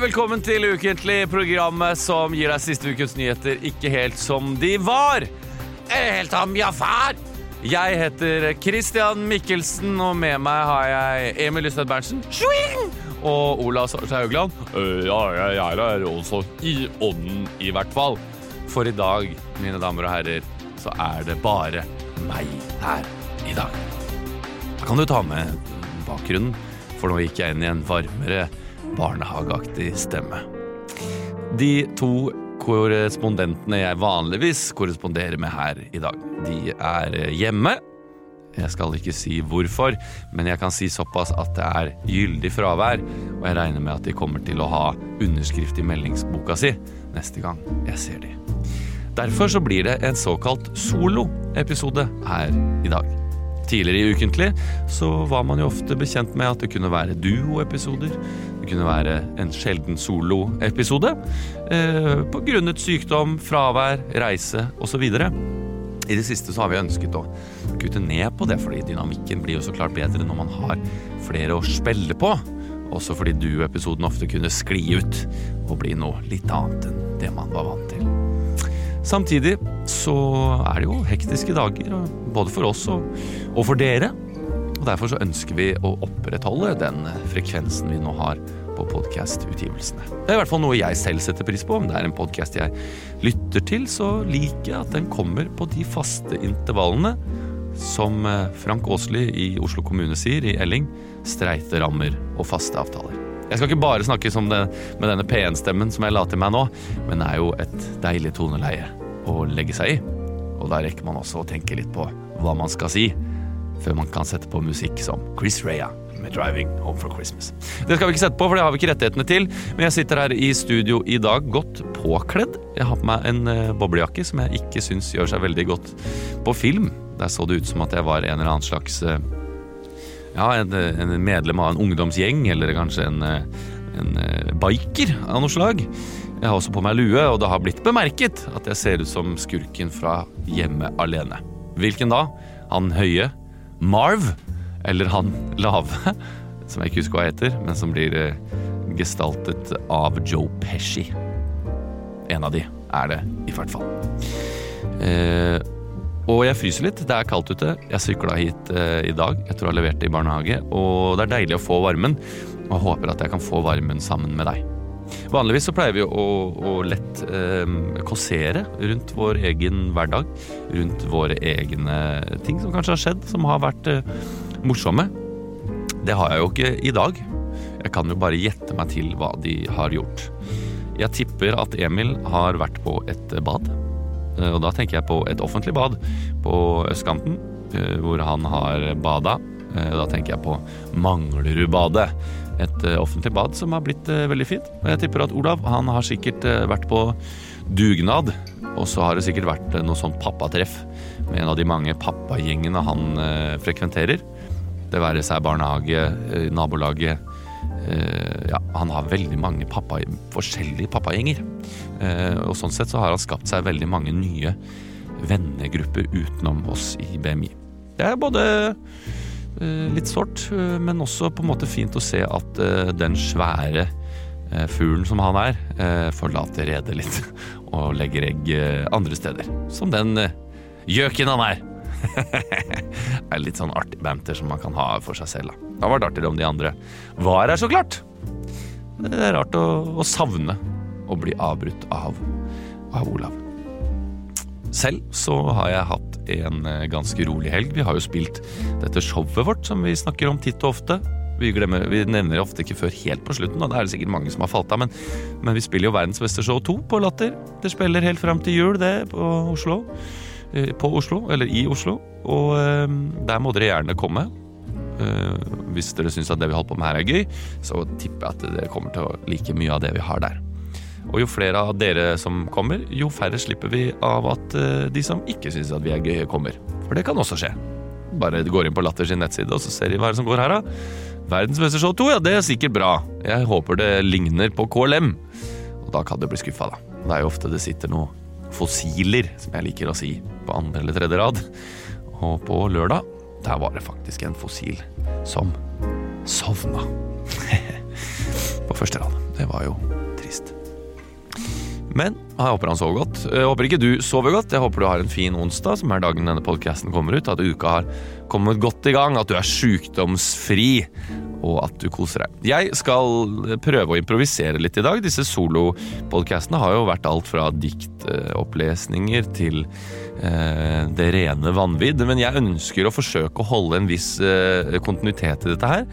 Hjertelig velkommen til Ukentlig, programmet som gir deg siste ukens nyheter ikke helt som de var. Eller helt som ja, far. Jeg heter Christian Mikkelsen, og med meg har jeg Emil Lystad Berntsen. Og Ola Sarstad Haugland. «Øh, Ja, jeg er her også. I ånden, i hvert fall. For i dag, mine damer og herrer, så er det bare meg her i dag. Da kan du ta med bakgrunnen, for nå gikk jeg inn i en varmere, barnehageaktig stemme. De to korrespondentene jeg vanligvis korresponderer med her i dag, de er hjemme. Jeg skal ikke si hvorfor, men jeg kan si såpass at det er gyldig fravær, og jeg regner med at de kommer til å ha underskrift i meldingsboka si neste gang jeg ser de. Derfor så blir det en såkalt soloepisode her i dag. Tidligere i Ukentlig så var man jo ofte bekjent med at det kunne være duoepisoder. Det kunne være en sjelden soloepisode. Eh, på grunnet sykdom, fravær, reise osv. I det siste så har vi ønsket å kutte ned på det, fordi dynamikken blir jo så klart bedre når man har flere å spille på. Også fordi duoepisoden ofte kunne skli ut og bli noe litt annet enn det man var vant til. Samtidig så er det jo hektiske dager, både for oss og, og for dere. Og Derfor så ønsker vi å opprettholde den frekvensen vi nå har på podkastutgivelsene. Det er i hvert fall noe jeg selv setter pris på. Om det er en podkast jeg lytter til, så liker jeg at den kommer på de faste intervallene som eh, Frank Åsli i Oslo kommune sier i Elling, streite rammer og faste avtaler. Jeg skal ikke bare snakke det, med denne P1-stemmen som jeg la til meg nå, men det er jo et deilig toneleie å legge seg i. Og da rekker man også å tenke litt på hva man skal si, før man kan sette på musikk som Chris Rea med 'Driving Home for Christmas'. Det skal vi ikke sette på, for det har vi ikke rettighetene til, men jeg sitter her i studio i dag godt påkledd. Jeg har på meg en eh, boblejakke som jeg ikke syns gjør seg veldig godt på film. Der så det ut som at jeg var en eller annen slags eh, ja, en, en medlem av en ungdomsgjeng, eller kanskje en, eh, en biker av noe slag. Jeg har også på meg lue, og det har blitt bemerket at jeg ser ut som skurken fra Hjemme alene. Hvilken da? Han høye? Marv? Eller han lave? Som jeg ikke husker hva heter, men som blir eh, gestaltet av Joe Pesci. En av de er det, i hvert fall. Eh, og jeg fryser litt. Det er kaldt ute. Jeg sykla hit eh, i dag etter å ha levert det i barnehage, og det er deilig å få varmen. Og jeg håper at jeg kan få varmen sammen med deg. Vanligvis så pleier vi å, å lett eh, kåsere rundt vår egen hverdag. Rundt våre egne ting som kanskje har skjedd, som har vært eh, morsomme. Det har jeg jo ikke i dag. Jeg kan jo bare gjette meg til hva de har gjort. Jeg tipper at Emil har vært på et bad. Eh, Og da tenker jeg på et offentlig bad på østkanten, eh, hvor han har bada. Eh, Da tenker jeg på Manglerudbadet. Et eh, offentlig bad som har blitt eh, veldig fint. Og jeg tipper at Olav han har sikkert eh, vært på dugnad. Og så har det sikkert vært noe sånt pappatreff med en av de mange pappagjengene han frekventerer. Det være seg barnehage, eh, nabolaget Ja, han har veldig mange pappa, forskjellige pappagjenger. Og sånn sett så har han skapt seg veldig mange nye vennegrupper utenom oss i BMI. Det er både litt sårt, eh, men også på en måte fint å se at eh, den svære eh, fuglen som han er, eh, forlater redet litt og legger egg eh, andre steder. Som den eh, gjøken han er. det er litt sånn artig banter som man kan ha for seg selv. Da. Det har vært artigere om de andre var her, så klart. Det er rart å, å savne å bli avbrutt av, av Olav. Selv så har jeg hatt en eh, ganske rolig helg. Vi har jo spilt dette showet vårt som vi snakker om titt og ofte. Vi, glemmer, vi nevner det ofte ikke før helt på slutten, og det er det sikkert mange som har falt av. Men, men vi spiller jo Verdens beste show 2 på Latter. Det spiller helt fram til jul, det, på Oslo. Eh, På Oslo, eller i Oslo. Og eh, der må dere gjerne komme. Hvis dere syns at det vi holder på med her er gøy, så tipper jeg at dere kommer til å like mye av det vi har der. Og jo flere av dere som kommer, jo færre slipper vi av at eh, de som ikke syns at vi er gøye, kommer. For det kan også skje. Bare går inn på Latter sin nettside, og så ser de hva som går her, da. Verdens beste show 2, ja, det er sikkert bra. Jeg håper det ligner på KLM. Og da kan du bli skuffa, da. Det er jo ofte det sitter noe fossiler, som jeg liker å si, på andre eller tredje rad. Og på lørdag, der var det faktisk en fossil som sovna. på første rad. Det var jo. Men jeg håper han sover godt. Jeg håper ikke du sover godt. Jeg håper du har en fin onsdag, som er dagen denne podkasten kommer ut. At uka har kommet godt i gang, at du er sykdomsfri, og at du koser deg. Jeg skal prøve å improvisere litt i dag. Disse solopodkastene har jo vært alt fra diktopplesninger til det rene vanvidd. Men jeg ønsker å forsøke å holde en viss eh, kontinuitet i dette her.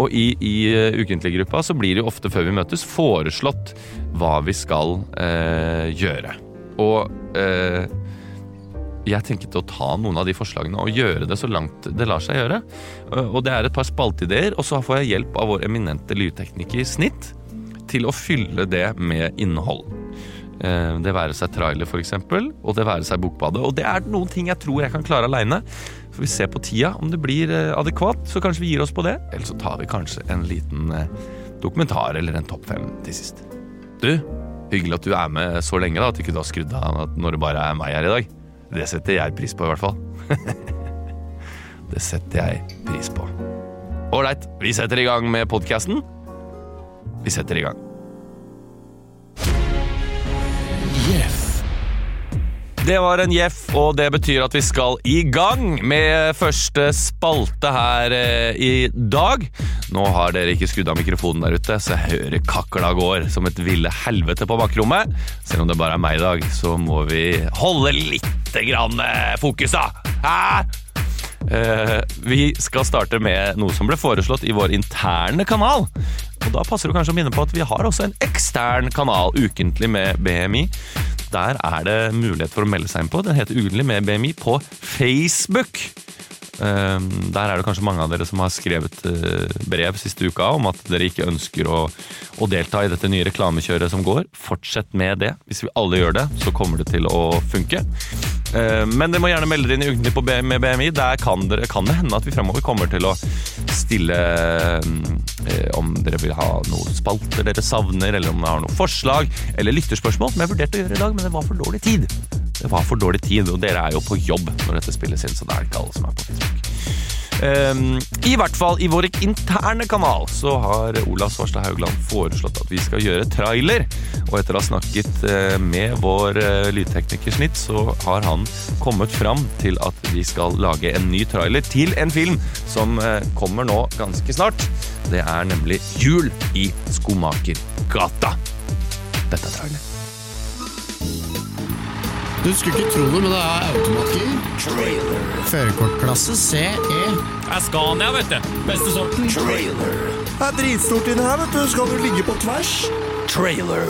Og i, i uh, ukentlig-gruppa så blir det jo ofte før vi møtes foreslått hva vi skal eh, gjøre. Og eh, jeg tenkte å ta noen av de forslagene og gjøre det så langt det lar seg gjøre. Og det er et par spalteideer, og så får jeg hjelp av vår eminente lydtekniker Snitt til å fylle det med innhold. Eh, det være seg trailer, f.eks., og det være seg Bokbadet. Og det er noen ting jeg tror jeg kan klare aleine. Får vi se på tida om det blir eh, adekvat, så kanskje vi gir oss på det. Eller så tar vi kanskje en liten eh, dokumentar eller en topp fem til sist. Du, hyggelig at du er med så lenge, da, at ikke du har skrudd av når det bare er meg her i dag. Det setter jeg pris på, i hvert fall. det setter jeg pris på. Ålreit, vi setter i gang med podkasten. Vi setter i gang. Det var en jeff, og det betyr at vi skal i gang med første spalte her eh, i dag. Nå har dere ikke skrudd av mikrofonen der ute, så jeg hører kakla går som et ville helvete på bakrommet. Selv om det bare er meg i dag, så må vi holde lite grann eh, fokus, da. Eh, vi skal starte med noe som ble foreslått i vår interne kanal. Og Da passer det kanskje å minne på at vi har også en ekstern kanal ukentlig med BMI. Der er det mulighet for å melde seg inn på. Den heter Ukentlig med BMI på Facebook. Ehm, der er det kanskje mange av dere som har skrevet eh, brev siste uka om at dere ikke ønsker å, å delta i dette nye reklamekjøret som går. Fortsett med det. Hvis vi alle gjør det, så kommer det til å funke. Ehm, men dere må gjerne melde dere inn i Ukentlig med BMI. Der kan, dere, kan det hende at vi fremover kommer til å stille eh, om dere vil ha noen spalter dere savner, eller om dere har noen forslag, eller lytterspørsmål, som jeg vurderte å gjøre i dag, men det var for dårlig tid. Det var for dårlig tid, og dere er jo på jobb når dette spilles inn, så det er ikke alle som er på Facebook. Um, I hvert fall i vår interne kanal så har Ola Svarstad Haugland foreslått at vi skal gjøre trailer. Og etter å ha snakket uh, med vår uh, lydteknikersnitt, så har han kommet fram til at vi skal lage en ny trailer til en film som uh, kommer nå ganske snart. Det er nemlig Jul i Skomakergata. Dette er traileren. Du skulle ikke tro det, men det er automatgir. Førerkortklasse CE. Det er Scania, vet du. Beste sorten. Trailer. Det er dritstort inni her, vet du. Skal du ligge på tvers? Trailer.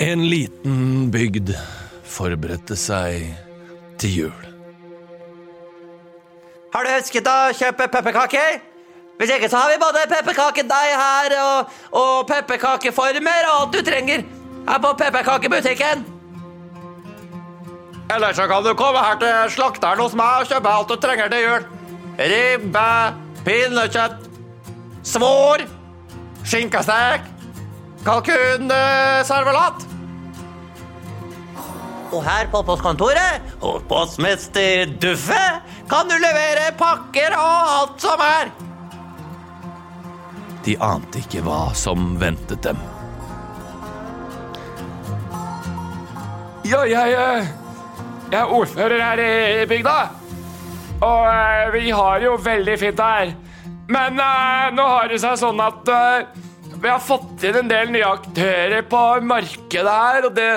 En liten bygd forberedte seg til jul. Har du husket å kjøpe pepperkaker? Hvis ikke så har vi både pepperkakedeig her og, og pepperkakeformer og alt du trenger her på pepperkakebutikken. Eller så kan du komme her til slakteren hos meg og kjøpe alt du trenger til jul. Ribbe, pinnekjøtt, svor, skinkestek, kalkunservelat. Og her på postkontoret hos postmester Duffe kan du levere pakker og alt som er. De ante ikke hva som ventet dem. Ja, jeg, eh, jeg er ordfører her i bygda. Og eh, vi har jo veldig fint her. Men eh, nå har det seg sånn at vi har fått inn en del nye aktører på markedet her, og det,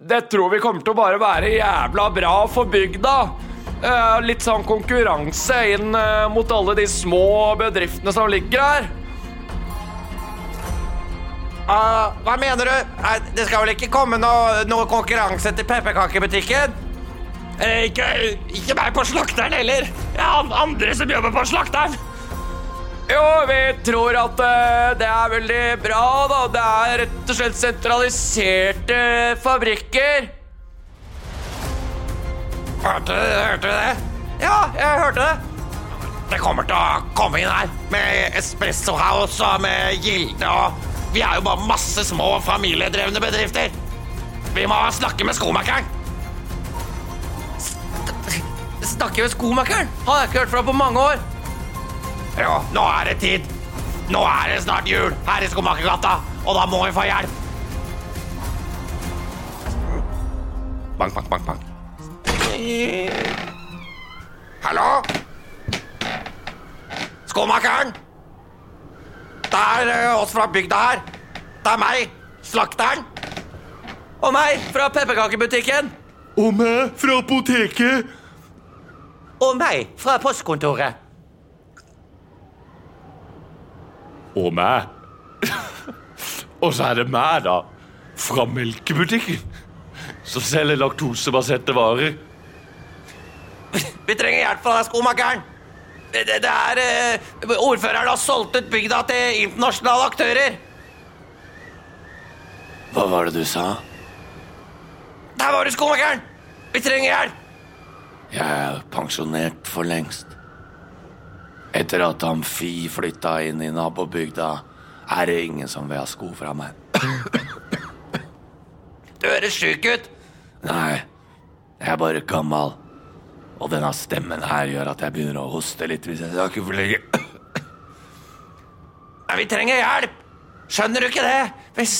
det tror vi kommer til å bare være jævla bra for bygda. Litt sånn konkurranse inn mot alle de små bedriftene som ligger her. Ah, hva mener du? Eh, Det skal vel ikke komme noe, noe konkurranse til pepperkakebutikken? Eh, ikke, ikke meg på slakteren heller. Jeg har andre som jobber på slakteren. Jo, vi tror at eh, det er veldig bra, da. Det er rett og slett sentraliserte fabrikker. Hørte hørte du det? Ja, jeg hørte det. Det kommer til å komme inn her med Espresso House og med Gilde og Vi er jo bare masse små familiedrevne bedrifter. Vi må snakke med skomakeren. Snakker med skomakeren? Har jeg ikke hørt fra på mange år. Jo, nå er det tid. Nå er det snart jul her i Skomakergata, og da må vi få hjelp. Bank, bank, bank, bank. Hallo? Skomakeren? Det er eh, oss fra bygda her. Det er meg, slakteren. Og meg fra pepperkakebutikken. Og meg fra apoteket. Og meg fra postkontoret. Og meg. Og så er det meg, da. Fra melkebutikken. Som selger laktosebaserte varer. Vi trenger hjelp fra deg, skomakeren. Det, det, er eh, Ordføreren har solgt ut bygda til internasjonale aktører. Hva var det du sa? Der var du, skomakeren. Vi trenger hjelp. Jeg er pensjonert for lengst. Etter at Amfi flytta inn i nabobygda, er det ingen som vil ha sko fra meg. Du høres sjuk ut. Nei, jeg er bare gammel. Og denne stemmen her gjør at jeg begynner å hoste litt hvis jeg snakker for lenge. Men vi trenger hjelp. Skjønner du ikke det? Hvis,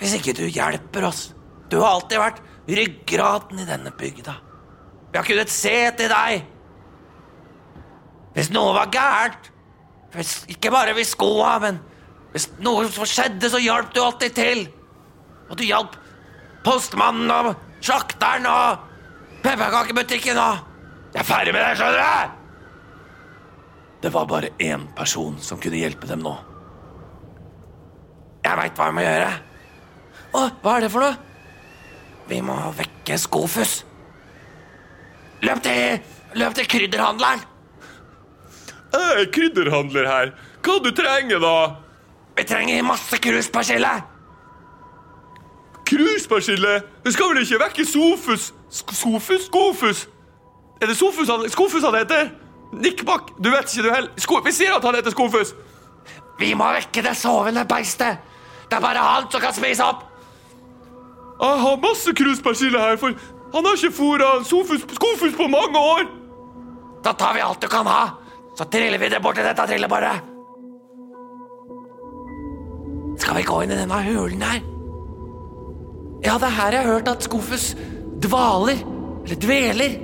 hvis ikke du hjelper oss. Du har alltid vært ryggraden i denne bygda. Vi har kunnet se til deg. Hvis noe var gærent, hvis, ikke bare hvis skoa, men hvis noe skjedde, så hjalp du alltid til. Og du hjalp postmannen og slakteren og pepperkakebutikken og Jeg er ferdig med det, skjønner du? Det var bare én person som kunne hjelpe dem nå. Jeg veit hva vi må gjøre. Å, hva er det for noe? Vi må vekke Skofus. Løp til, løp til krydderhandleren. Jeg er krydderhandler her. Hva du trenger, da? Vi trenger masse kruspersille. Kruspersille? Det skal vel ikke vekke Sofus? Sofus? Skofus? Er det Sofus han, Skofus han heter? Nikkbakk, du vet ikke du heller. Vi sier at han heter Skofus. Vi må vekke det sovende beistet. Det er bare han som kan spise opp. Jeg har masse kruspersille her, for han har ikke fôra Skofus på mange år. Da tar vi alt du kan ha. Så triller vi det bort til dette trillebordet. Skal vi gå inn i denne hulen her? Ja, det er her jeg har hørt at Skofus dvaler. Eller dveler.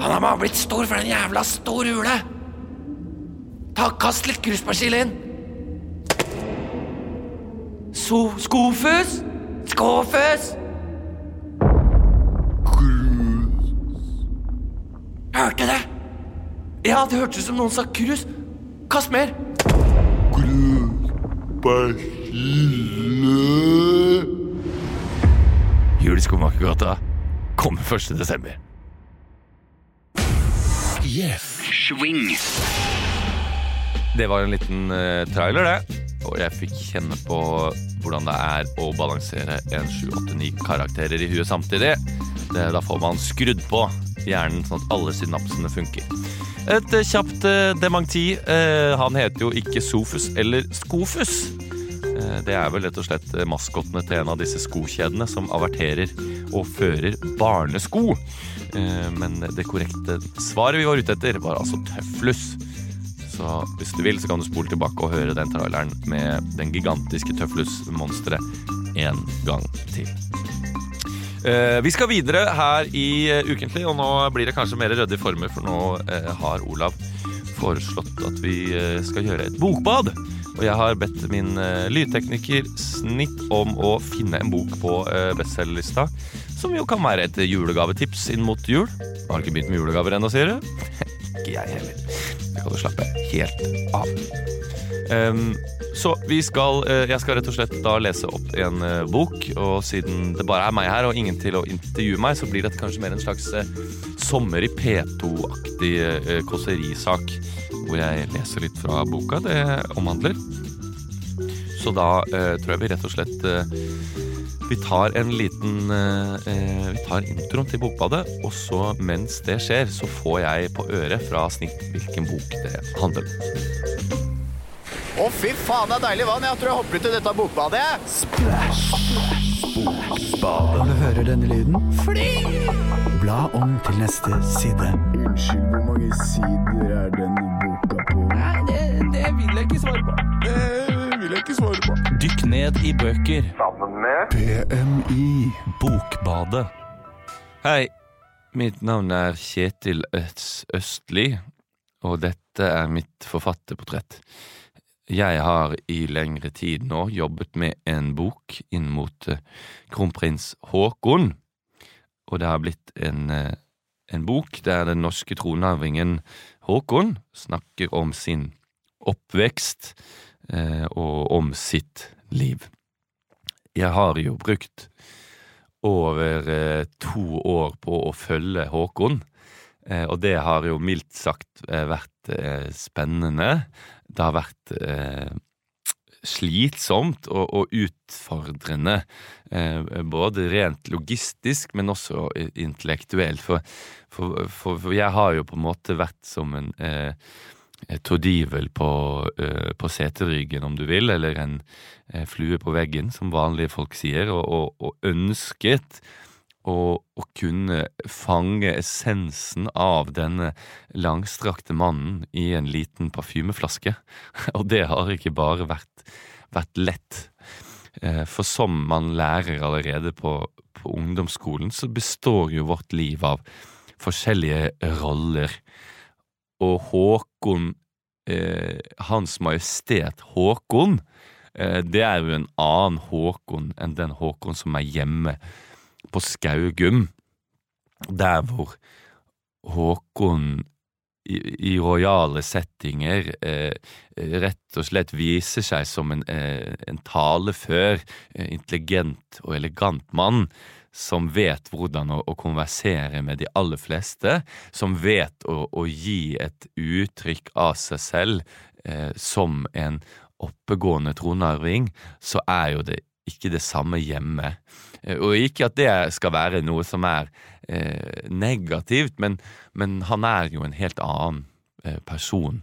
Han har bare blitt stor for en jævla stor hule. Ta, Kast litt kruspersille inn. So, skofus? Skofus? Hørte det? Ja, det hørtes ut som noen sa krus. Kast mer. Jul i Skomakergata kommer 1. desember. Det var en liten eh, trailer, det. Og jeg fikk kjenne på hvordan det er å balansere en 7-8-9 karakterer i huet samtidig. Det, da får man skrudd på hjernen sånn at alle synapsene funker. Et eh, kjapt eh, dementi. Han heter jo ikke Sofus eller Skofus. Det er vel rett og slett maskottene til en av disse skokjedene som averterer og fører barnesko. Eh, Men det korrekte svaret vi var ute etter, var altså Tøflus. Så hvis du vil, så kan du spole tilbake og høre den traileren med den gigantiske Tøflus-monsteret en gang til. Eh, vi skal videre her i eh, Ukentlig, og nå blir det kanskje mer ryddige former, for nå har Olav foreslått at vi skal gjøre et bokbad. Og jeg har bedt min eh, lydtekniker Snitt om å finne en bok på uh, bestselgerlista, som jo kan være et julegavetips inn mot jul. Har ikke begynt med julegaver ennå, sier du? ikke jeg heller. Det kan du slappe helt av. Um, så skal, eh, jeg skal rett og slett da lese opp en bok, og siden det bare er meg her og ingen til å intervjue meg, så blir dette kanskje mer en slags sommer i P2-aktig eh, kåserisak, hvor jeg leser litt fra boka det omhandler. Så da eh, tror jeg vi rett og slett eh, vi tar en liten eh, eh, Vi tar introen til Bokbadet, og så mens det skjer, så får jeg på øret fra Snitt hvilken bok det handler om. Å, fy faen, det er deilig vann. Jeg tror jeg hopper ut i dette bokbadet. jeg. Når du hører denne lyden, Bla om til neste side. Unnskyld, hvor mange sider er denne boka på? Nei, Det vil jeg ikke svare på. Det vil jeg ikke svare på. Dykk ned i bøker. Sammen med BMI. Bokbadet. Hei, mitt navn er Kjetil Øs Østli, og dette er mitt forfatterportrett. Jeg har i lengre tid nå jobbet med en bok inn mot eh, kronprins Haakon, og det har blitt en, eh, en bok der den norske tronarvingen Haakon snakker om sin oppvekst eh, og om sitt liv. Jeg har jo brukt over eh, to år på å følge Håkon. Eh, og det har jo mildt sagt eh, vært eh, spennende. Det har vært slitsomt og, og utfordrende. Eh, både rent logistisk, men også intellektuelt. For, for, for, for jeg har jo på en måte vært som en eh, tordivel på, eh, på seteryggen, om du vil, eller en eh, flue på veggen, som vanlige folk sier, og, og, og ønsket å, kunne fange essensen av denne langstrakte mannen i en liten parfymeflaske. Og det har ikke bare vært, vært lett. Eh, For som man lærer allerede på, på ungdomsskolen, så består jo vårt liv av forskjellige roller. Og Håkon, eh, Hans Majestet Håkon, eh, det er jo en annen Håkon enn den Håkon som er hjemme på Skaugum. Der hvor Håkon i, i rojale settinger eh, rett og slett viser seg som en, eh, en talefør, eh, intelligent og elegant mann som vet hvordan å, å konversere med de aller fleste, som vet å, å gi et uttrykk av seg selv eh, som en oppegående tronarving, så er jo det ikke det samme hjemme. Eh, Og ikke at det skal være noe som er eh, negativt, men, men han er jo en helt annen eh, person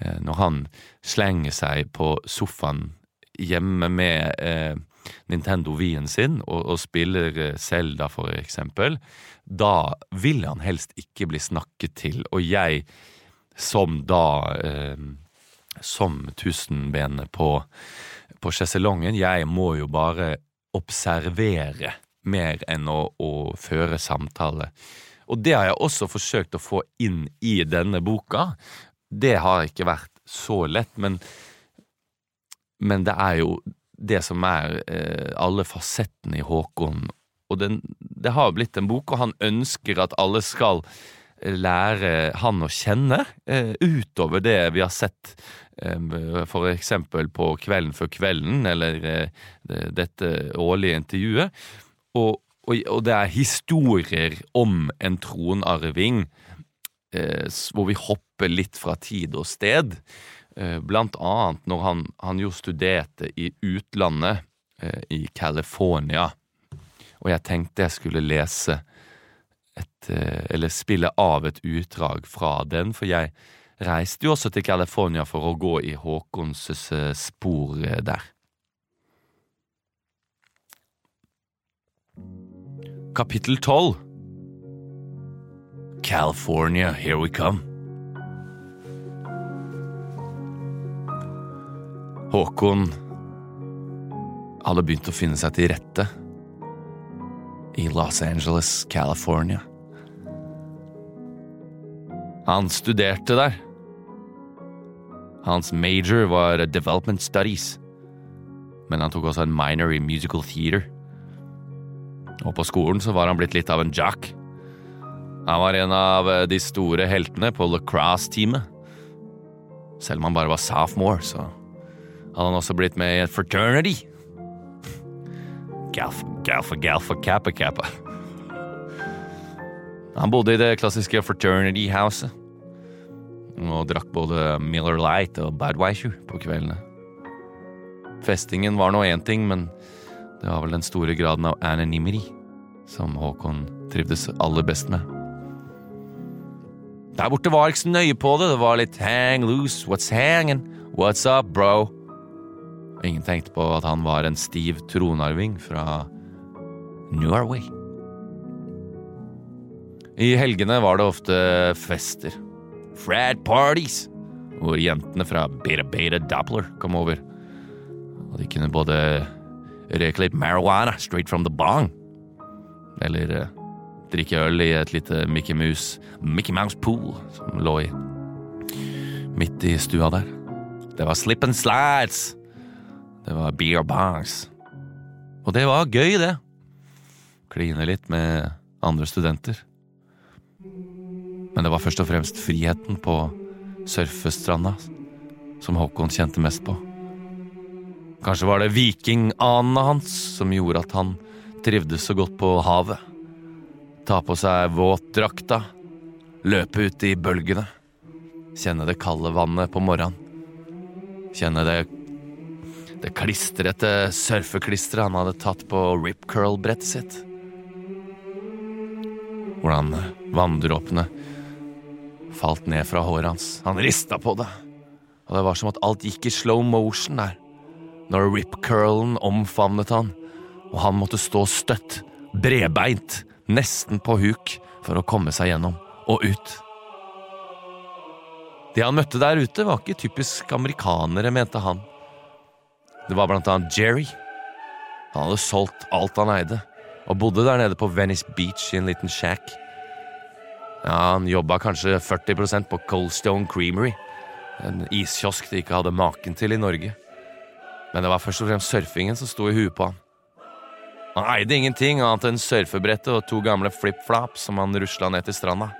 eh, når han slenger seg på sofaen hjemme med eh, Nintendo Wien sin og, og spiller Selda, for eksempel. Da vil han helst ikke bli snakket til, og jeg som da som tusenbenet på, på sjeselongen, jeg må jo bare observere mer enn å, å føre samtale. Og det har jeg også forsøkt å få inn i denne boka. Det har ikke vært så lett, men, men det er jo det som er eh, alle fasettene i Håkon. Og den, det har blitt en bok, og han ønsker at alle skal lære han å kjenne, eh, utover det vi har sett eh, for eksempel på Kvelden før kvelden, eller eh, dette årlige intervjuet. Og, og, og det er historier om en tronarving hvor vi hopper litt fra tid og sted. Blant annet når han, han jo studerte i utlandet, i California. Og jeg tenkte jeg skulle lese et, eh, eller spille av et utdrag fra den, for jeg reiste jo også til California for å gå i Håkons eh, spor eh, der. Kapittel 12 California, here we come. Håkon hadde begynt å finne seg til rette i Los Angeles, California. Han studerte der. Hans major var development studies, men han tok også en minor i musical theater. Og på skolen så var han blitt litt av en jock. Han var en av de store heltene på lacrosse-teamet. Selv om han bare var sophomore, så hadde han også blitt med i et fraternity. Galfa, galfa, galfa, kappa, kappa. Han bodde i det klassiske fraternity houset. Og drakk både Miller Light og Budweiser på kveldene. Festingen var nå én ting, men det var vel den store graden av anonymity som Håkon trivdes aller best med. Der borte var ikke så nøye på det. Det var litt hang loose, what's hanging, what's up, bro? Ingen tenkte på at han var en stiv tronarving fra Norway. I helgene var det ofte fester. Frat parties, hvor jentene fra Beta Beta Doppler kom over. Og de kunne både røyke litt marijuana straight from the bong, eller eh, drikke øl i et lite Mickey Mouse, Mickey Mouse pool som lå i midt i stua der. Det var slip and slides. Det var beer bongs. Og det var gøy, det. Kline litt med andre studenter. Men det var først og fremst friheten på surfestranda som Håkon kjente mest på. Kanskje var det vikinganene hans som gjorde at han trivdes så godt på havet. Ta på seg våtdrakta, løpe ut i bølgene, kjenne det kalde vannet på morgenen. Kjenne det det klistrete surfeklisteret han hadde tatt på rip curl-brettet sitt. Hvordan vanndråpene falt ned fra håret hans. Han rista på det, og det var som at alt gikk i slow motion der. Når rip curlen omfavnet han, og han måtte stå støtt, bredbeint, nesten på huk, for å komme seg gjennom og ut. Det han møtte der ute, var ikke typisk amerikanere, mente han. Det var blant annet Jerry. Han hadde solgt alt han eide, og bodde der nede på Venice Beach i en liten shack. Ja, Han jobba kanskje 40% på Coldstone Creamery, en iskiosk de ikke hadde maken til i Norge. Men det var først og fremst surfingen som sto i huet på han. Han eide ingenting annet enn surfebrettet og to gamle flip-flops som han rusla ned til stranda.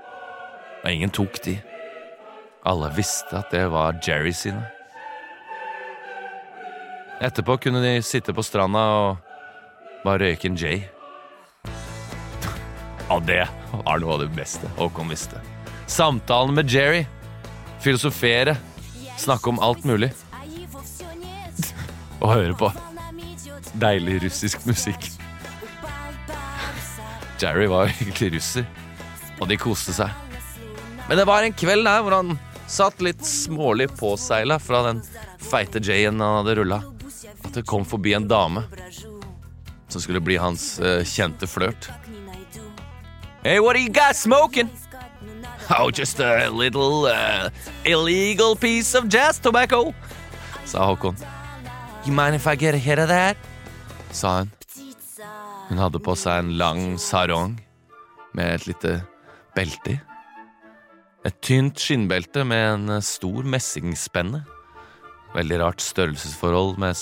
Og ingen tok de. Alle visste at det var Jerry sine. Etterpå kunne de sitte på stranda og bare røyke en J. Ja, det var noe av det beste Håkon visste. Samtalen med Jerry. Filosofere. Snakke om alt mulig. Og høre på deilig russisk musikk. Jerry var jo egentlig russer, og de koste seg. Men det var en kveld der hvor han satt litt smålig påseila fra den feite J-en han hadde rulla, at det kom forbi en dame som skulle bli hans uh, kjente flørt. Hey, what are you guys smoking? Oh, just a little uh, illegal piece of jazz tobacco, sa Håkon. You mind if I get a hit of that? sa hun. Hun hadde på seg en lang sarong med et lite belte i. Et tynt skinnbelte med en eh, stor messingspenne. Veldig rart størrelsesforhold med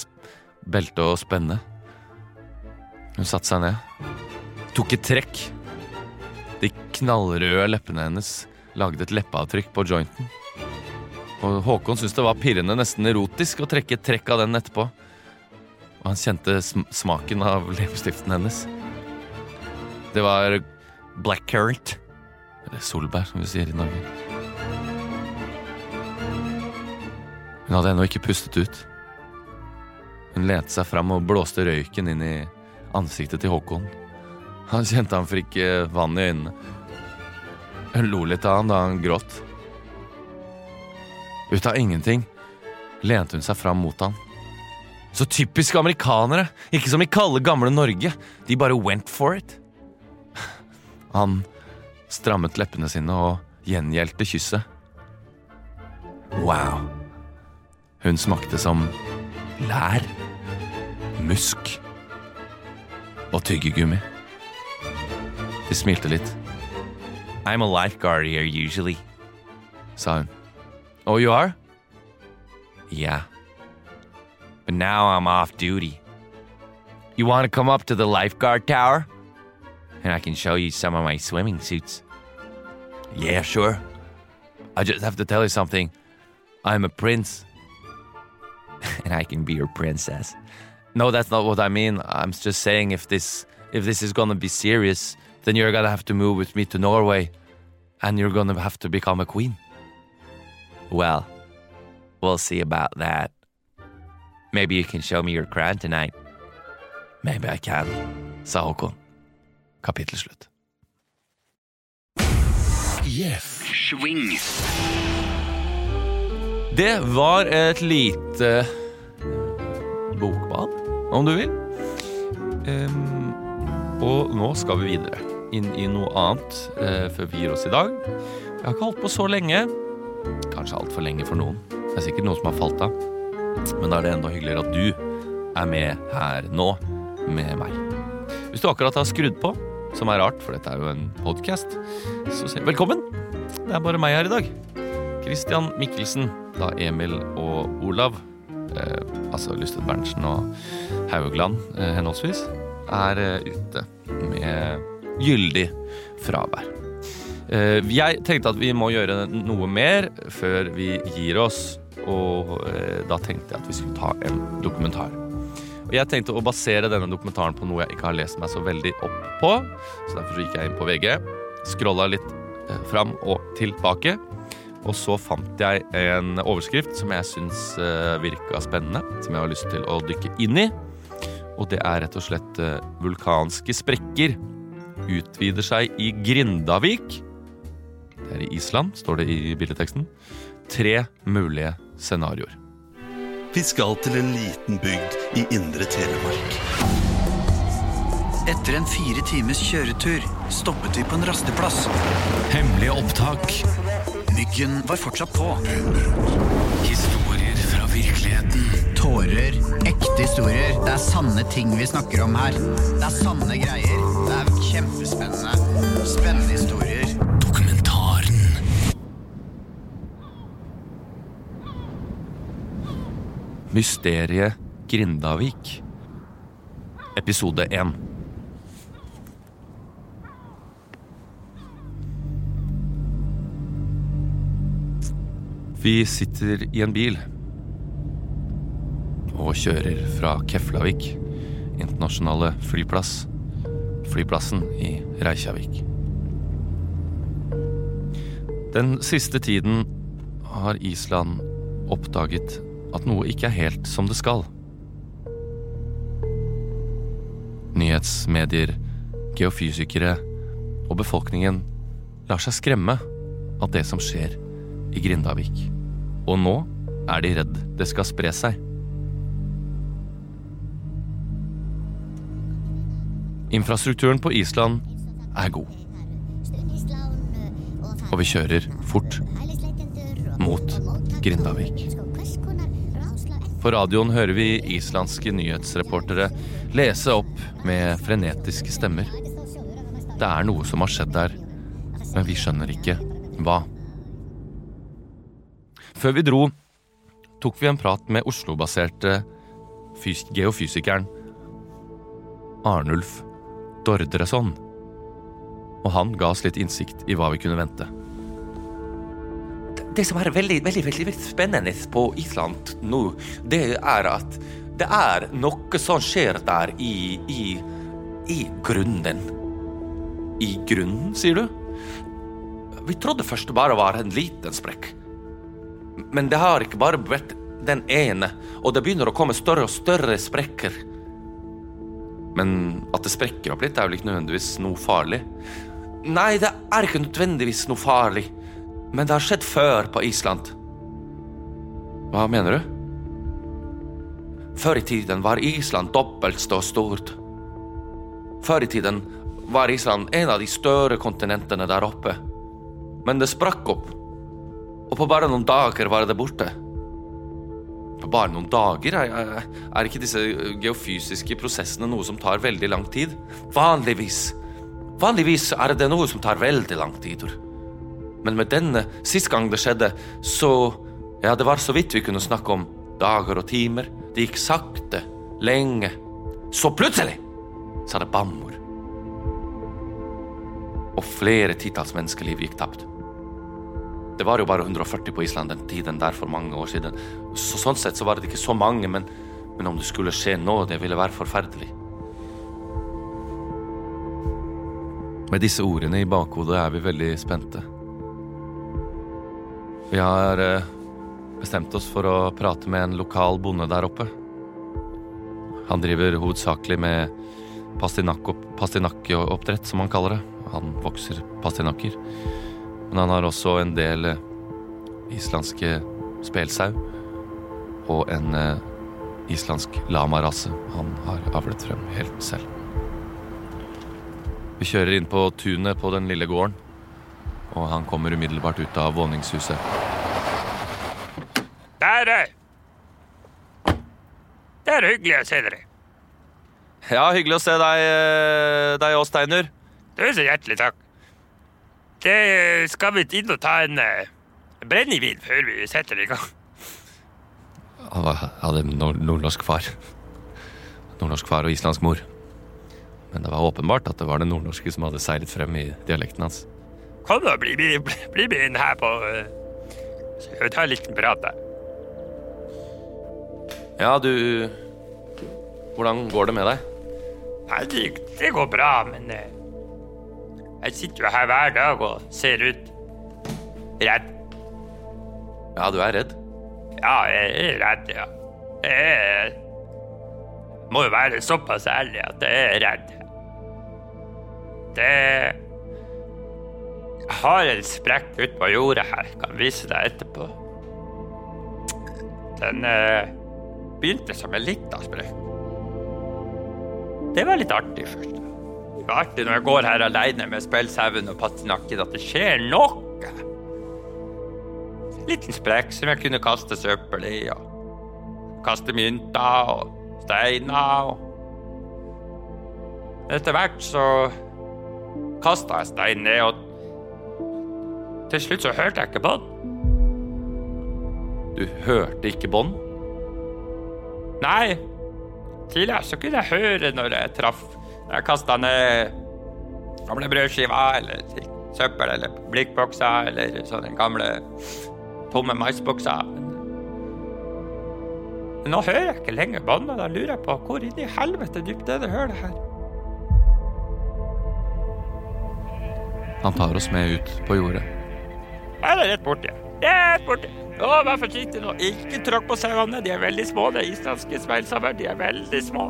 belte og spenne. Hun satte seg ned, tok et trekk. De knallrøde leppene hennes lagde et leppeavtrykk på jointen. Og Håkon syntes det var pirrende, nesten erotisk, å trekke et trekk av den etterpå. Og han kjente sm smaken av leppestiften hennes. Det var blackcurrant. Eller solbær, som vi sier i Norge. Hun hadde ennå ikke pustet ut. Hun lente seg fram og blåste røyken inn i ansiktet til Håkon. Han kjente han fikk eh, vann i øynene. Hun lo litt av han da han gråt. Ut av ingenting lente hun seg fram mot han. Så typisk amerikanere! Ikke som i kalde, gamle Norge. De bare went for it. Han strammet leppene sine og gjengjeldte kysset. Wow. Hun smakte som lær, musk og tyggegummi. De smilte litt. I'm a lifeguard here usually, sa hun. Oh, you are? Yeah. But now I'm off duty. You want to come up to the lifeguard tower? And I can show you some of my swimming suits. Yeah, sure. I just have to tell you something. I'm a prince. and I can be your princess. No, that's not what I mean. I'm just saying if this if this is gonna be serious, then you're gonna have to move with me to Norway. And you're gonna have to become a queen. Well, we'll see about that. Maybe you can show me your crown tonight. Maybe I can, sa Håkon. Kapittel slutt. Det var et lite bokbad, om du vil. Um, og nå skal vi videre. inn i noe annet uh, før vi gir oss i dag. Jeg har ikke holdt på så lenge. Kanskje altfor lenge for noen. Det er sikkert noen som har falt av. Men da er det enda hyggeligere at du er med her nå med meg. Hvis du akkurat har skrudd på, som er rart, for dette er jo en podkast, så si velkommen. Det er bare meg her i dag. Christian Mikkelsen, da Emil og Olav, altså Lysted Berntsen og Haugland eh, henholdsvis, er eh, ute med gyldig fravær. Eh, jeg tenkte at vi må gjøre noe mer før vi gir oss, og eh, da tenkte jeg at vi skulle ta en dokumentar. Jeg tenkte å basere denne dokumentaren på noe jeg ikke har lest meg så veldig opp på, så derfor gikk jeg inn på VG, scrolla litt eh, fram og tilbake. Og så fant jeg en overskrift som jeg syns uh, virka spennende. Som jeg har lyst til å dykke inn i. Og det er rett og slett uh, vulkanske sprekker utvider seg i Grindavik. Det er i Island, står det i bildeteksten. Tre mulige scenarioer. Vi skal til en liten bygd i indre Telemark. Etter en fire times kjøretur stoppet vi på en rasteplass. Hemmelige opptak. Myggen var fortsatt på. Historier fra virkeligheten. Tårer. Ekte historier. Det er sanne ting vi snakker om her. Det er sanne greier. Det er kjempespennende. Spennende historier. Dokumentaren. Mysteriet Grindavik. Episode 1. Vi sitter i en bil og kjører fra Keflavik, internasjonale flyplass, flyplassen i Reykjavik. Den siste tiden har Island oppdaget at noe ikke er helt som det skal. Nyhetsmedier, geofysikere og befolkningen lar seg skremme av det som skjer i Grindavik. Og nå er de redd det skal spre seg. Infrastrukturen på Island er god. Og vi kjører fort mot Grindavik. På radioen hører vi islandske nyhetsreportere lese opp med frenetiske stemmer. Det er noe som har skjedd der, men vi skjønner ikke hva. Før vi dro, tok vi en prat med Oslo-baserte geofysikeren Arnulf Dordreson. Og han ga oss litt innsikt i hva vi kunne vente. Det som er veldig, veldig, veldig spennende på Island nå, det er at det er noe som skjer der i, i, i grunnen. I grunnen, sier du? Vi trodde først det bare var en liten sprekk. Men det har ikke bare vært den ene, og det begynner å komme større og større sprekker. Men at det sprekker opp litt, er vel ikke nødvendigvis noe farlig? Nei, det er ikke nødvendigvis noe farlig. Men det har skjedd før på Island. Hva mener du? Før i tiden var Island dobbelt så stort. Før i tiden var Island en av de større kontinentene der oppe. Men det sprakk opp, og på bare noen dager var det borte. På bare noen dager? Er, er ikke disse geofysiske prosessene noe som tar veldig lang tid? Vanligvis. Vanligvis er det noe som tar veldig lang tid. Men med denne, sist gang det skjedde, så Ja, det var så vidt vi kunne snakke om dager og timer. Det gikk sakte, lenge. Så plutselig sa det bamor. Og flere titalls menneskeliv gikk tapt. Det var jo bare 140 på Island den tiden der for mange år siden. Så sånn sett så var det ikke så mange, men, men om det skulle skje nå, det ville være forferdelig. Med disse ordene i bakhodet er vi veldig spente. Vi har eh, bestemt oss for å prate med en lokal bonde der oppe. Han driver hovedsakelig med pastinakkeoppdrett, som han kaller det. Han vokser pastinakker. Men han har også en del eh, islandske spelsau og en eh, islandsk lamarase han har avlet frem helt selv. Vi kjører inn på tunet på den lille gården, og han kommer umiddelbart ut av våningshuset. Der er Det er hyggelig å se dere. Ja, hyggelig å se deg, eh, deg òg, Steiner. Du er hjertelig takk. Det skal vi inn og ta en uh, brennevin før vi setter i gang. Han hadde nordnorsk far. Nordnorsk far og islandsk mor. Men det var åpenbart at det var den nordnorske som hadde seilet frem i dialekten hans. Kom da, bli bli, bli med inn her på uh, Så skal vi ta en liten prat der. Ja, du Hvordan går det med deg? Nei, det, det går bra, men uh, jeg sitter jo her hver dag og ser ut redd. Ja, du er redd. Ja, jeg er redd, ja. Jeg er, må jo være såpass ærlig at jeg er redd. Det Jeg har en sprekk ute på jordet her. Jeg Kan vise deg etterpå. Den eh, begynte som en liten sprekk. Det var litt artig først. Det var artig når jeg går her alene med spellsauen og pattinakken, at det skjer noe. En liten sprekk som jeg kunne kaste søppel i, og kaste mynter og steiner Etter hvert så kasta jeg steinen ned, og til slutt så hørte jeg ikke på den. Du hørte ikke bånd? Nei, tidligere så kunne jeg høre når jeg traff jeg kasta ned gamle brødskiver eller søppel eller blikkbokser eller sånne gamle tomme maisbokser. Men nå hører jeg ikke lenger båndene. da lurer jeg på hvor inni helvete dypt er det hølet her? Han tar oss med ut på jordet. Her er det rett borti. Rett borti. Å, vær forsiktig nå. Ikke tråkk på sauene. De er veldig små. Det er islandske speilsauer, de er veldig små.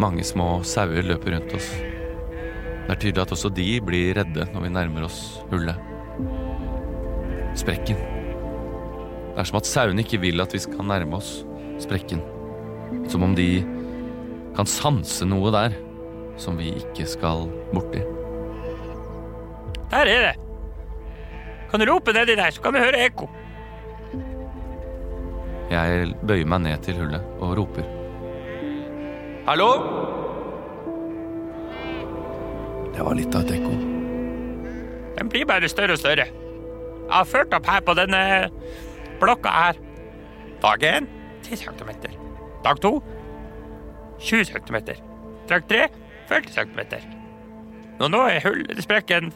Mange små sauer løper rundt oss. Det er tydelig at også de blir redde når vi nærmer oss hullet. Sprekken. Det er som at sauene ikke vil at vi skal nærme oss sprekken. Som om de kan sanse noe der som vi ikke skal borti. Der er det. Kan du rope nedi der, så kan vi høre ekko. Jeg bøyer meg ned til hullet og roper. Hallo? Det var litt av et ekko. Den blir bare større og større. Jeg har ført opp her på denne blokka her. Dag én 10 cm. Dag to 20 cm. Dag tre 40 cm. Og nå er hull, sprekken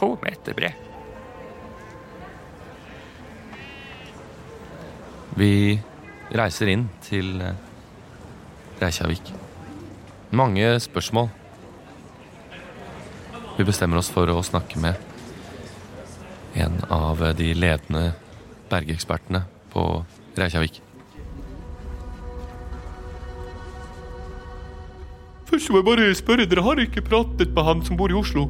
to meter bred. Vi reiser inn til eh, Reykjavik. Mange spørsmål. Vi bestemmer oss for å snakke med en av de ledende bergekspertene på Reykjavik. Først må jeg bare spørre, dere har ikke pratet med han som bor i Oslo?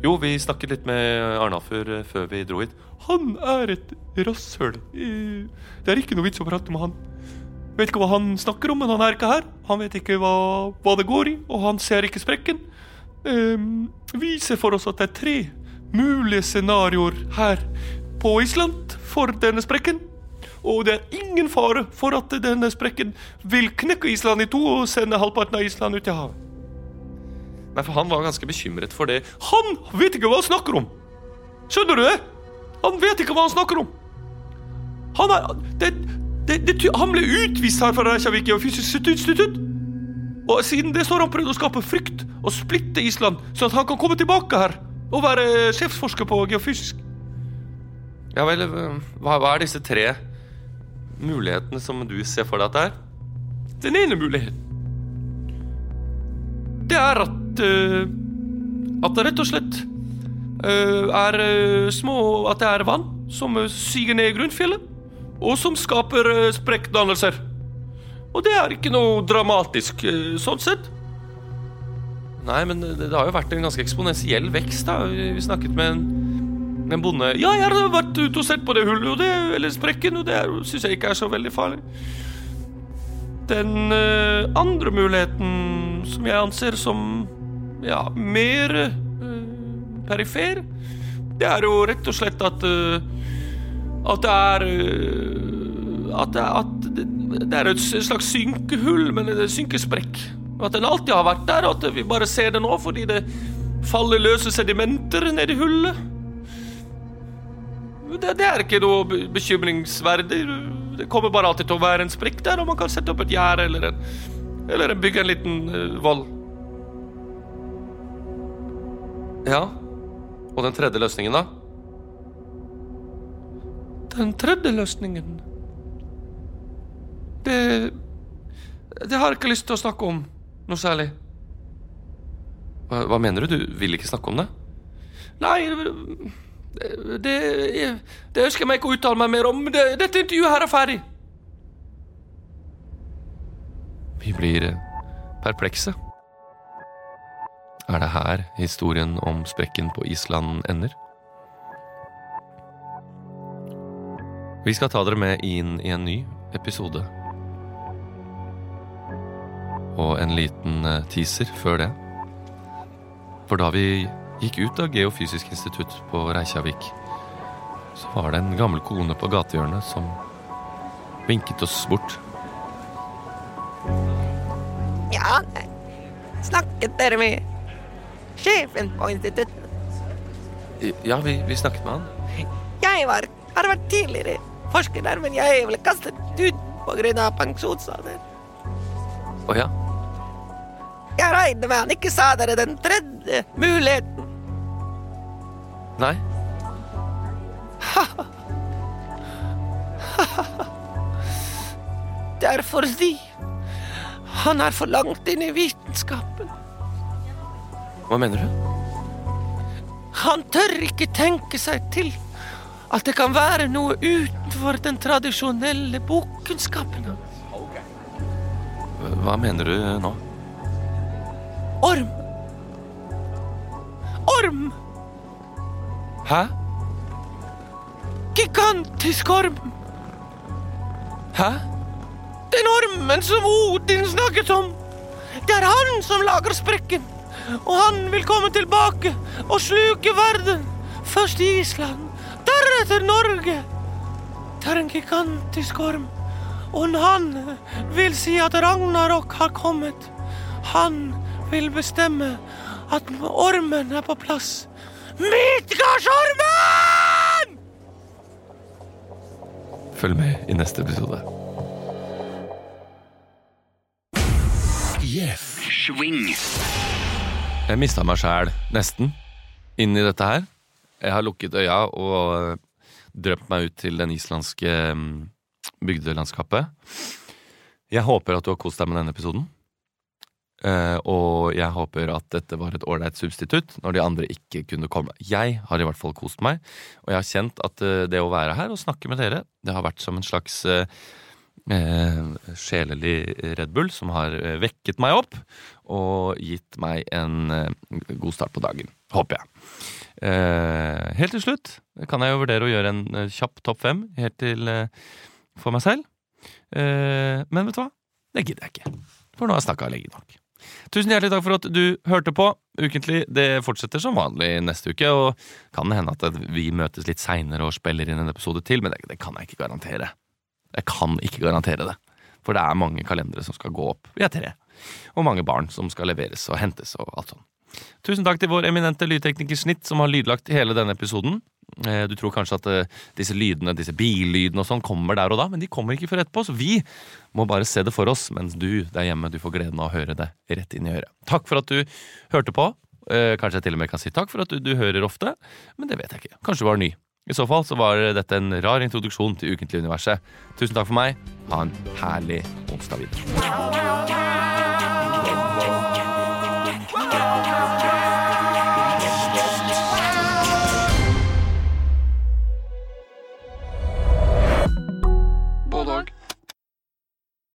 Jo, vi snakket litt med Arnafur eh, før vi dro hit. Han er et rasshøl. Eh, Det er ikke noe vits å prate med han. Vet ikke hva han snakker om, men han er ikke her. Han vet ikke hva, hva det går i, og han ser ikke sprekken. Um, vi ser for oss at det er tre mulige scenarioer her på Island for denne sprekken. Og det er ingen fare for at denne sprekken vil knekke Island i to og sende halvparten av Island ut i havet. Nei, for han var ganske bekymret for det. Han vet ikke hva han snakker om! Skjønner du det? Han vet ikke hva han snakker om! Han er det, det, det, Han ble utvist her fra Reykjavik Geofysisk institutt! Og siden det så har han prøvd å skape frykt og splitte Island, sånn at han kan komme tilbake her og være sjefsforsker på geofysisk. Ja vel, eh, hva, hva er disse tre mulighetene som du ser for deg at det er? Den ene muligheten Det er at uh, At det rett og slett uh, er uh, små At det er vann som eh, siger ned i grunnfjellet, og som skaper uh, sprekkdannelser. Og det er ikke noe dramatisk eh, sånn sett. Nei, men det, har jo vært en ganske eksponentiell vekst. da Vi, snakket med en, en bonde Ja, jeg har vært ute og sett på det hullet, og det, eller sprekken, og det syns jeg ikke er så veldig farlig. Den uh, andre muligheten som jeg anser som ja, mer uh, perifer, det er jo rett og slett at eh, At det er At det, at det, er et slags synkehull, men en synkesprekk. At den alltid har vært der, og at vi bare ser det nå fordi det faller løse sedimenter ned i hullet. Det, det er ikke noe bekymringsverdig. Det kommer bare alltid til å være en sprekk der, og man kan sette opp et gjerde eller, en, eller bygge en liten uh, vold. Ja. Og den tredje løsningen, da? Den tredje løsningen Det Det har jeg ikke lyst til å snakke om noe særlig. Hva, hva mener du? Du vil ikke snakke om det? Nei, det, det, det ønsker jeg meg ikke å uttale meg mer om. Det, dette intervjuet her er ferdig. Vi blir eh, perplekse. Er det her historien om sprekken på Island ender? Vi skal ta dere med inn i en ny episode. Og en liten eh, teaser før det. For da vi gikk ut av Geofysisk institutt på Reykjavik, så var det en gammel kone på gatehjørnet som vinket oss bort. Ja, snakket dere med sjefen på instituttet? Ja, vi, vi snakket med han. Jeg var, har vært tidligere forsker der, men jeg ble kastet ut av pensjonsalder. Å ja. Jeg regner med han ikke sa dere den tredje muligheten. Nei. Det er fordi han er for langt inn i vitenskapen. Hva mener du? Han tør ikke tenke seg til at det kan være noe utenfor den tradisjonelle bokkunnskapen. Hva mener du nå? Orm. Orm! Hæ? Gigantisk orm. Hæ? Den ormen som Odin snakket om. Det er han som lager sprekken. Og han vil komme tilbake og sluke verden. Først Island, deretter Norge. Det er en gigantisk orm. Og han vil si at Ragnarok har kommet. Han vil bestemme at ormen er på plass. Midgardsormen! Følg med i neste episode. Yes. Swing. Jeg mista meg sjæl, nesten, inn i dette her. Jeg har lukket øya og drømt meg ut til den islandske mm, bygdelandskapet. Jeg håper at du har kost deg med denne episoden. Uh, og jeg håper at dette var et ålreit substitutt når de andre ikke kunne komme. Jeg har i hvert fall kost meg, og jeg har kjent at uh, det å være her og snakke med dere, det har vært som en slags uh, sjelelig Red Bull som har vekket meg opp og gitt meg en god start på dagen. Håper jeg. Eh, helt til slutt kan jeg jo vurdere å gjøre en eh, kjapp topp fem helt til eh, for meg selv. Men vet du hva? Det gidder jeg ikke. For nå har jeg snakka lenge nok. Tusen hjertelig takk for at du hørte på. Ukentlig det fortsetter som vanlig neste uke. Og kan det hende at vi møtes litt seinere og spiller inn en episode til, men det, det kan jeg ikke garantere. Jeg kan ikke garantere det. For det er mange kalendere som skal gå opp. Vi er tre. Og mange barn som skal leveres og hentes og alt sånt. Tusen takk til vår eminente lydtekniker Snitt, som har lydlagt hele denne episoden. Eh, Du tror kanskje at eh, disse lydene, disse billydene og sånn kommer der og da, men de kommer ikke før etterpå, så vi må bare se det for oss, mens du der hjemme du får gleden av å høre det rett inn i øret. Takk for at du hørte på. Eh, Kanskje jeg til og med kan si takk for at du, du hører ofte, men det vet jeg ikke. Kanskje du var ny. I så fall så var dette en rar introduksjon til Ukentlig universet. Tusen takk for meg. Ha en herlig onsdag videre.